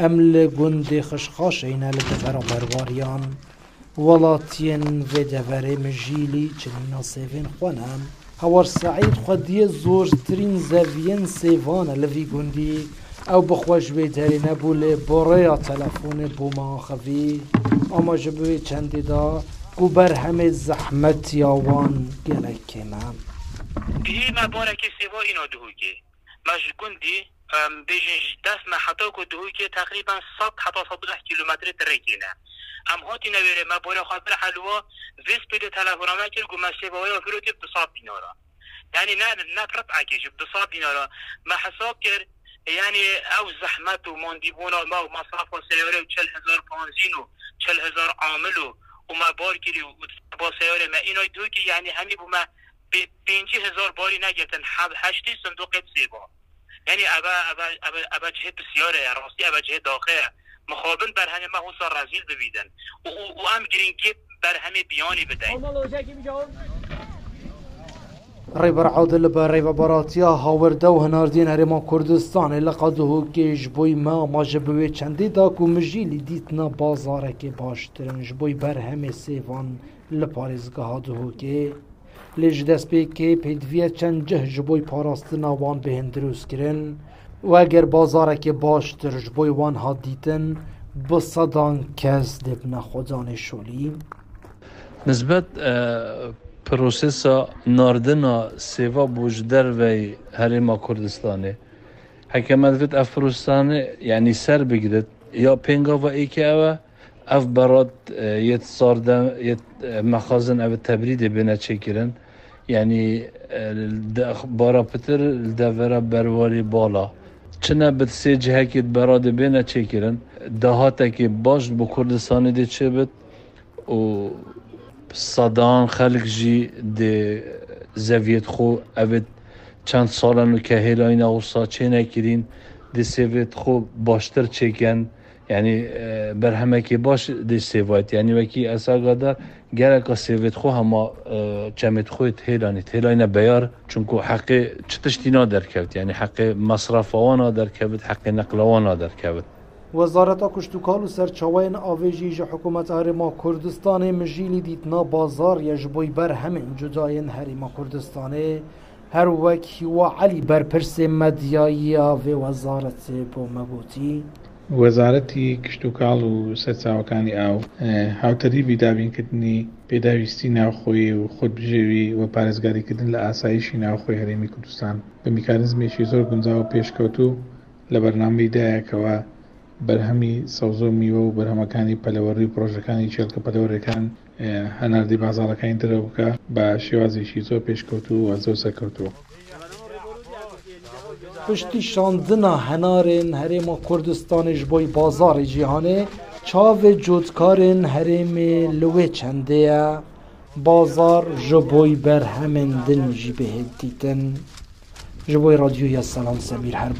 ام لگند خشخاشین لدفر برواریان ولاتین و دفر مجیلی چنینا سیفین خوانم. هوار سعید خودی زورترین زوین سیوان لوی گندی او بخوش به دری نبوله برای تلفون بوما خوی. اما جبوی چندی دا گو بر همه زحمت یاوان هی ما بارك سوا اینا دهوكي مش گندی بيجن دست ما حتى كو دهوكي تقريبا 100 حتى 110 كيلومتر تركينا ام هاتی نویره ما بولا خاطر حلوه ویس ما کرد گو ما سوا یا فرو که بصاب دینارا يعني نا نا قطعة كيش بصاب دینارا ما حساب کرد يعني او زحمت و مانديبونا ما و مصرف و سيارة و چل هزار پانزين و چل هزار عامل و وما بار كري و با سيارة ما اینا دو که يعني همي بو ما پنجی هزار باری نگرتن هشتی صندوق سیبا یعنی ابا ابا ابا ابا جهه بسیاره راستی ابا جهه داخله مخابن بر همه ما حسا رزیل ببیدن. و, و, و هم گرینگی بر همه بیانی بدهیم ریبر عادل بر ریبر براتیا هاورده و هناردین هرما کردستان. لقده که جبوی ما ما جبوی چندی دا کو مجیلی دیتنا بازاره که باشترن جبوی بر همه سیوان لپارزگاه دهو که لج دست به که پیدویه چند جه جبوی پاراست نوان به هندروز کرن و اگر بازاره که باش در جبوی وان ها دیتن بسادان کس دب نخودان شولی نسبت پروسیس ناردن سیوا بوجدر و هرم کردستانه حکمت فت افروستانه یعنی سر بگیرد یا پنگا و ایکه اوه اف براد یت صارده یت مخازن او تبرید بنا چکرن یعنی بارا پتر دورا برواری بالا چنا بت سی جهکیت براد بنا چکرن دهاتا که باش بو کردستان دی چه بت و صدان خلق جی دی زویت خو اوید چند سالن و که هیلاین اوسا چه نکرین دی سویت خو باشتر چکن یعنی بر همه کی باش دی سیوایت. یعنی وکی اسا گدا گره کو سیویت خو هما چمت خو ته لانی ته لاینه بیار چونکو حق چتشتینا در یعنی حق مصرف و نا در کوت حق نقل و نا در وزارت کشتوکال و سرچاوین آویجی جا حکومت اره هرما کردستان مجیلی دیتنا بازار یجبوی بر همین جدای هرما کردستان. هر وکی و علی برپرس مدیایی آوی وزارت بومبوتی وەزارەتی کشتتوکاڵ و سەرچاوەکانی ئاو هاوتەریبی دابینکردنی پێداویستی ناوخۆی و خودبژێوی و پارێزگاریکردن لە ئاسایشی ناوخۆی هەرێمی کوردستان بە میکارزمێکی زۆر گونجاو پێشکەوتو لە بەرنامەیدایەکەوە بەرهەمی سەوزۆ میوە و بەرهەمەکانی پەلەوەڕی پرۆژەکانی چێلکە پەلەوەرەکان هەناردی بازاڕەکانی درەوکە بە شێوازێکی زۆر پێشکەوتو و زۆر سەرکەوتووە. پشتی شاندنا هنارن هریم کردستان کردستانش بازار جیهانه چاو جودکارن هریم لوه چنده بازار جبوی بر همین دن جبه دیدن. جبوی راژیوی سلام سمیر هر